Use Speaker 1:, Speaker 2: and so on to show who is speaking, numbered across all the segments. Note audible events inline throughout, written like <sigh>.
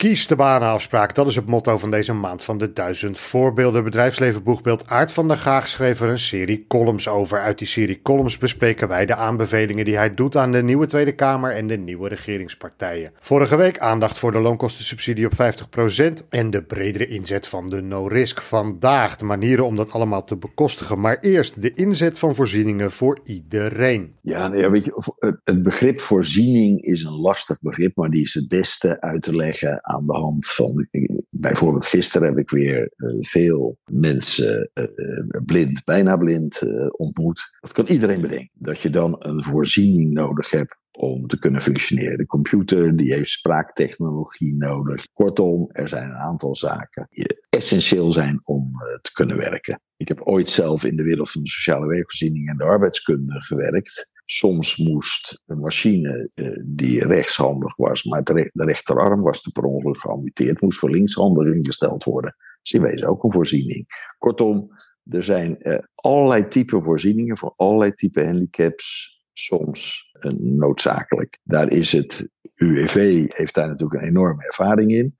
Speaker 1: Kies de banenafspraak, dat is het motto van deze maand van de duizend voorbeelden. Bedrijfsleven boegbeeld Aart van der Gaag schreef er een serie columns over. Uit die serie columns bespreken wij de aanbevelingen die hij doet aan de nieuwe Tweede Kamer en de nieuwe regeringspartijen. Vorige week aandacht voor de loonkostensubsidie op 50% en de bredere inzet van de no-risk. Vandaag de manieren om dat allemaal te bekostigen, maar eerst de inzet van voorzieningen voor iedereen.
Speaker 2: Ja, nee, weet je, het begrip voorziening is een lastig begrip, maar die is het beste uit te leggen aan de hand van. Bijvoorbeeld gisteren heb ik weer uh, veel mensen uh, blind, bijna blind uh, ontmoet. Dat kan iedereen bedenken. Dat je dan een voorziening nodig hebt om te kunnen functioneren. De computer die heeft spraaktechnologie nodig. Kortom, er zijn een aantal zaken die essentieel zijn om te kunnen werken. Ik heb ooit zelf in de wereld van de sociale werkvoorziening en de arbeidskunde gewerkt. Soms moest een machine uh, die rechtshandig was, maar de, rechterarm was te per ongeluk geamputeerd, moest voor linkshandig ingesteld worden. Dus in wezen ook een voorziening. Kortom, er zijn uh, allerlei type voorzieningen voor allerlei type handicaps soms uh, noodzakelijk. Daar is het UWV heeft daar natuurlijk een enorme ervaring in.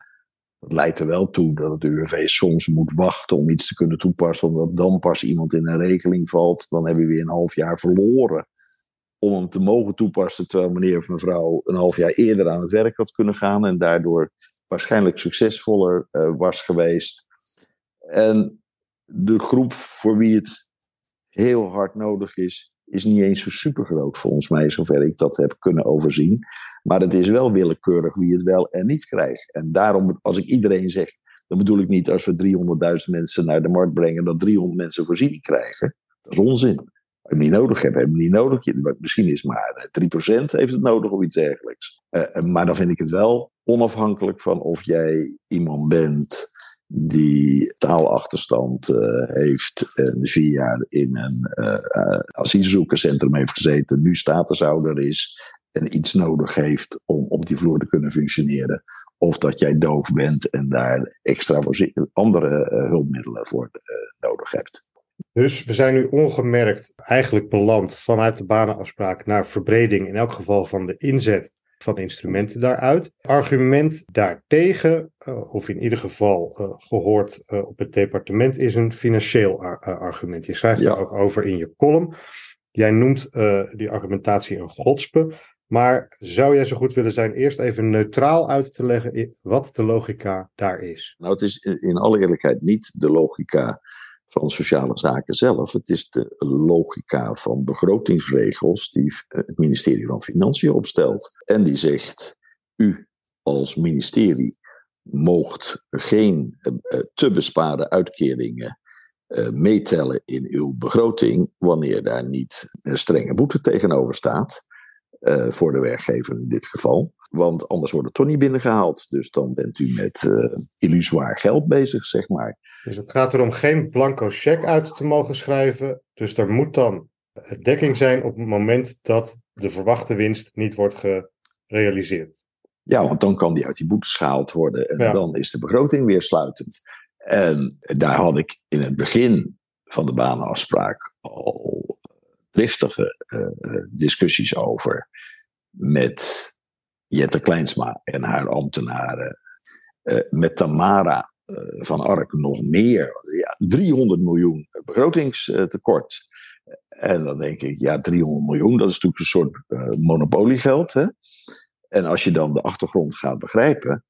Speaker 2: Dat leidt er wel toe dat het UWV soms moet wachten om iets te kunnen toepassen, omdat dan pas iemand in een regeling valt. Dan hebben we weer een half jaar verloren om hem te mogen toepassen, terwijl meneer of mevrouw een half jaar eerder aan het werk had kunnen gaan en daardoor waarschijnlijk succesvoller uh, was geweest. En de groep voor wie het heel hard nodig is, is niet eens zo super groot volgens mij, zover ik dat heb kunnen overzien. Maar het is wel willekeurig wie het wel en niet krijgt. En daarom, als ik iedereen zeg, dan bedoel ik niet als we 300.000 mensen naar de markt brengen, dat 300 mensen voorziening krijgen. Dat is onzin hem niet nodig hebben, hebben niet nodig. Misschien is maar 3% eh, heeft het nodig of iets dergelijks. Uh, maar dan vind ik het wel onafhankelijk van of jij iemand bent die taalachterstand heeft en vier jaar in een uh, asielzoekerscentrum heeft gezeten, nu statushouder is en iets nodig heeft om op die vloer te kunnen functioneren. Of dat jij doof bent en daar extra andere hulpmiddelen voor nodig hebt.
Speaker 1: Dus we zijn nu ongemerkt eigenlijk beland vanuit de banenafspraak naar verbreding, in elk geval van de inzet van instrumenten daaruit. Argument daartegen, uh, of in ieder geval uh, gehoord uh, op het departement, is een financieel argument. Je schrijft ja. er ook over in je column. Jij noemt die argumentatie een godspe. Maar zou jij zo goed willen zijn eerst even neutraal uit te leggen wat de logica daar is?
Speaker 2: Nou, het is in alle eerlijkheid niet de logica van sociale zaken zelf. Het is de logica van begrotingsregels die het ministerie van Financiën opstelt. En die zegt, u als ministerie moogt geen uh, te besparen uitkeringen uh, meetellen in uw begroting wanneer daar niet een strenge boete tegenover staat. Voor de werkgever in dit geval. Want anders wordt het toch niet binnengehaald. Dus dan bent u met uh, illusoir geld bezig, zeg maar.
Speaker 1: Dus het gaat erom geen blanco cheque uit te mogen schrijven. Dus er moet dan dekking zijn op het moment dat de verwachte winst niet wordt gerealiseerd.
Speaker 2: Ja, want dan kan die uit die boetes gehaald worden en ja. dan is de begroting weer sluitend. En daar had ik in het begin van de banenafspraak al driftige uh, discussies over met Jette Kleinsma en haar ambtenaren. Uh, met Tamara uh, van Ark nog meer. Ja, 300 miljoen begrotingstekort. En dan denk ik, ja, 300 miljoen, dat is natuurlijk een soort uh, monopoliegeld. Hè? En als je dan de achtergrond gaat begrijpen,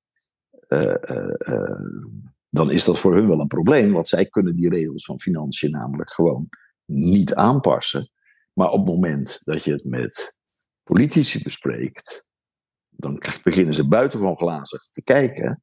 Speaker 2: dan is dat voor hun wel een probleem. Want zij kunnen die regels van financiën namelijk gewoon niet aanpassen. Maar op het moment dat je het met politici bespreekt, dan beginnen ze buitengewoon glazig te kijken.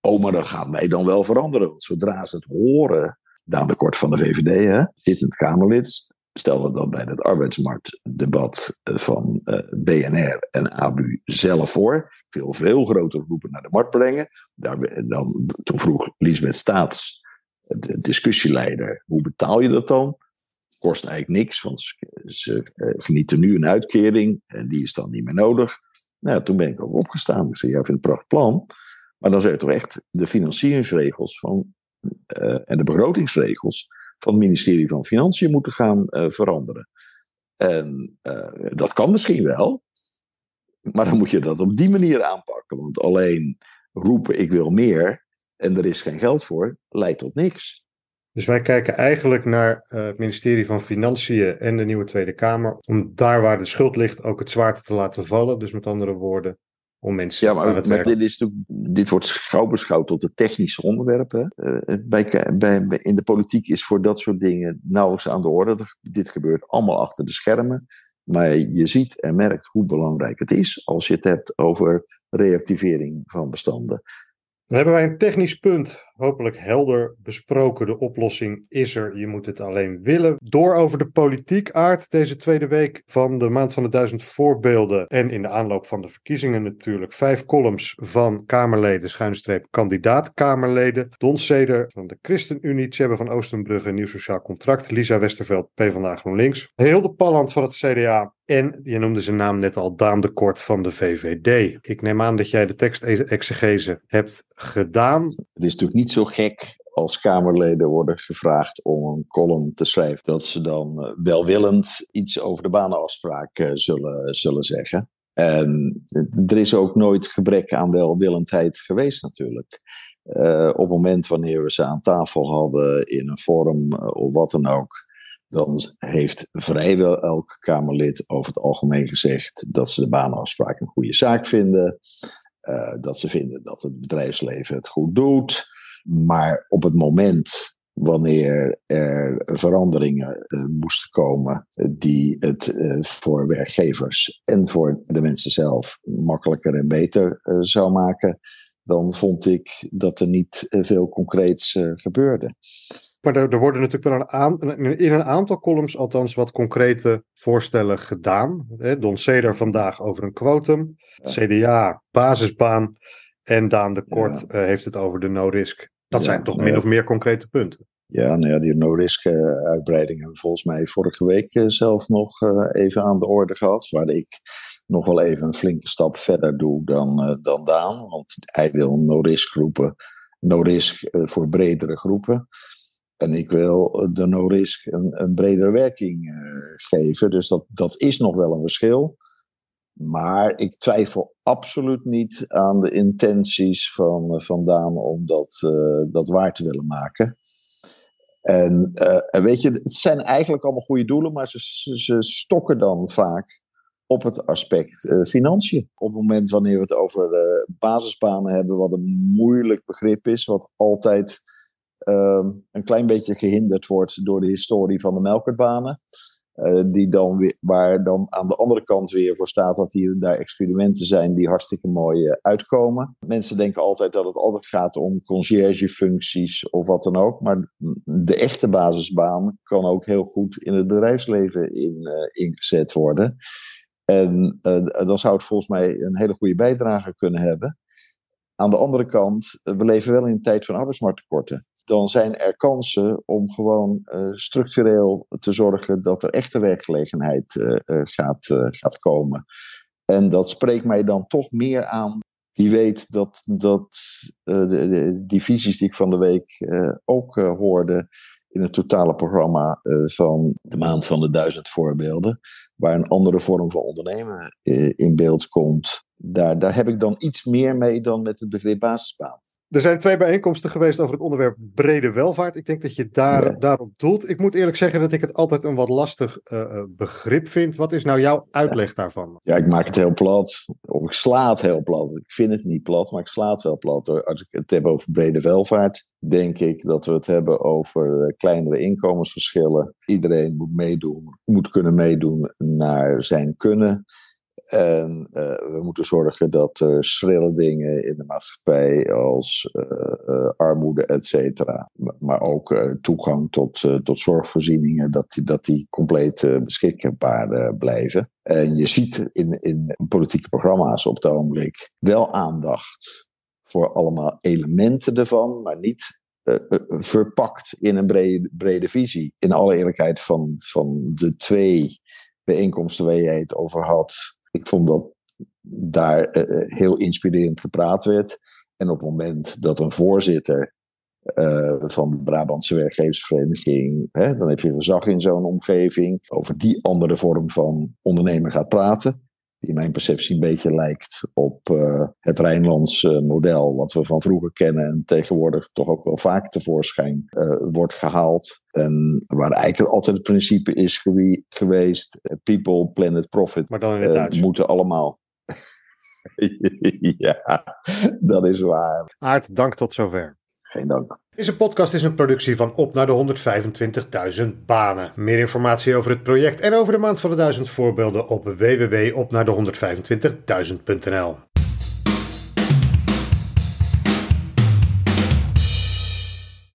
Speaker 2: Oh, maar dat gaat mij dan wel veranderen. Want zodra ze het horen, Daan de Kort van de VVD, hè, zittend Kamerlid, stelde dat bij het arbeidsmarktdebat eh, van eh, BNR en ABU zelf voor. Wil veel grotere groepen naar de markt brengen. Daar, dan, toen vroeg Lisbeth Staats, de discussieleider, hoe betaal je dat dan? Kost eigenlijk niks, want ze, genieten nu een uitkering en die is dan niet meer nodig. Nou, toen ben ik ook opgestaan. Ik zei, ja, vind het een prachtig plan. Maar dan zou je toch echt de financieringsregels van, uh, en de begrotingsregels van het ministerie van Financiën moeten gaan uh, veranderen. En uh, dat kan misschien wel. Maar dan moet je dat op die manier aanpakken. Want alleen roepen ik wil meer en er is geen geld voor, leidt tot niks.
Speaker 1: Dus wij kijken eigenlijk naar uh, het ministerie van Financiën en de nieuwe Tweede Kamer. Om daar waar de schuld ligt ook het zwaard te laten vallen. Dus met andere woorden, om mensen
Speaker 2: ja, maar, maar dit, is dit wordt gauw beschouwd tot de technische onderwerpen. Uh, bij, bij, in de politiek is voor dat soort dingen nauwelijks aan de orde. Dit gebeurt allemaal achter de schermen. Maar je ziet en merkt hoe belangrijk het is als je het hebt over reactivering van bestanden.
Speaker 1: Dan hebben wij een technisch punt hopelijk helder besproken. De oplossing is er, je moet het alleen willen. Door over de politiek aard deze tweede week van de Maand van de Duizend Voorbeelden. En in de aanloop van de verkiezingen natuurlijk. Vijf columns van Kamerleden, schuine streep kandidaat-Kamerleden. Don Seder van de ChristenUnie, Tjebbe van Oostenbrugge, Nieuw Sociaal Contract. Lisa Westerveld, PvdA GroenLinks. Hilde Palland van het CDA. En je noemde zijn naam net al, Daan de Kort van de VVD. Ik neem aan dat jij de tekstexegese hebt gedaan. Het
Speaker 2: is natuurlijk niet niet zo gek als Kamerleden worden gevraagd om een column te schrijven, dat ze dan eh, welwillend iets over de banenafspraak eh, zullen, zullen zeggen. En er is ook nooit gebrek aan welwillendheid geweest natuurlijk. Uh, op het moment wanneer we ze aan tafel hadden in een forum of wat dan ook, dan heeft vrijwel elk Kamerlid over het algemeen gezegd dat ze de banenafspraak een goede zaak vinden. Dat ze vinden dat het bedrijfsleven het goed doet. Maar op het moment wanneer er veranderingen uh, moesten komen die het uh, voor werkgevers en voor de mensen zelf makkelijker en beter uh, zou maken, dan vond ik dat er niet veel concreets gebeurde.
Speaker 1: Maar er, er, worden natuurlijk wel een in een aantal columns althans wat concrete voorstellen gedaan. Don Ceder vandaag over een quotum, CDA basisbaan en Daan de Kort heeft het over de no-risk dat zijn toch min of meer concrete punten.
Speaker 2: Ja, nou ja, die no-risk uitbreiding hebben we volgens mij vorige week eh, zelf nog eh, even aan de orde gehad. Waar ik nog wel even een flinke stap verder doe dan, dan Daan. Want hij wil no-risk groepen, no-risk voor bredere groepen. En ik wil de no-risk een, een bredere werking geven. Dus dat, dat is nog wel een verschil. Maar ik twijfel absoluut niet aan de intenties van, eh, van Daan om dat, uh, dat waar te willen maken. En uh, weet je, het zijn eigenlijk allemaal goede doelen, maar ze, stokken dan vaak op het aspect uh, financiën. Op het moment wanneer we het over basisbanen hebben, wat een moeilijk begrip is, wat altijd uh, een klein beetje gehinderd wordt door de historie van de melkertbanen. Uh, die dan weer, waar dan aan de andere kant weer voor staat dat hier en daar experimenten zijn die hartstikke mooi uh, uitkomen. Mensen denken altijd dat het altijd gaat om conciërgefuncties of wat dan ook. Maar de echte basisbaan kan ook heel goed in het bedrijfsleven in, uh, ingezet worden. En dan zou het volgens mij een hele goede bijdrage kunnen hebben. Aan de andere kant, we leven wel in een tijd van arbeidsmarkttekorten dan zijn er kansen om gewoon uh, structureel te zorgen dat er echte werkgelegenheid uh, uh, gaat, gaat komen. En dat spreekt mij dan toch meer aan. Wie weet dat, dat de, de, die visies die ik van de week ook hoorde in het totale programma van de maand van de duizend voorbeelden, waar een andere vorm van ondernemen in beeld komt, daar, daar heb ik dan iets meer mee dan met het begrip basisbaan.
Speaker 1: Er zijn twee bijeenkomsten geweest over het onderwerp brede welvaart. Ik denk dat je daar, daarop doelt. Ik moet eerlijk zeggen dat ik het altijd een wat lastig uh, begrip vind. Wat is nou jouw uitleg daarvan?
Speaker 2: Ja, ik maak het heel plat. Of ik sla het heel plat. Ik vind het niet plat, maar ik sla het wel plat. Als ik het heb over brede welvaart, denk ik dat we het hebben over eh, kleinere inkomensverschillen. Iedereen moet meedoen, moet kunnen meedoen naar zijn kunnen. En uh, we moeten zorgen dat er schrille dingen in de maatschappij als uh, uh, armoede, et cetera, maar ook toegang tot, tot zorgvoorzieningen, dat die, dat die compleet beschikbaar blijven. En je ziet in, in politieke programma's op het ogenblik wel aandacht voor allemaal elementen ervan, maar niet verpakt in een brede, brede visie. In alle eerlijkheid van, van de twee bijeenkomsten waar jij het over had, ik vond dat daar uh, heel inspirerend gepraat werd. En op het moment dat een voorzitter uh, van de Brabantse werkgeversvereniging, hè, dan heb je gezag in zo'n omgeving, over die andere vorm van ondernemen gaat praten. Die in mijn perceptie een beetje lijkt op uh, het Rijnlandse model, wat we van vroeger kennen en tegenwoordig toch ook wel vaak tevoorschijn uh, wordt gehaald. En waar eigenlijk altijd het principe is geweest: people, planet, profit.
Speaker 1: Maar dan in het
Speaker 2: moeten allemaal. <laughs> ja, dat is waar.
Speaker 1: Aard, dank tot zover.
Speaker 2: Geen dank.
Speaker 1: Deze podcast is een productie van Op naar de 125.000 banen. Meer informatie over het project en over de maand van de 1000 voorbeelden op www.opnaarde125.000.nl.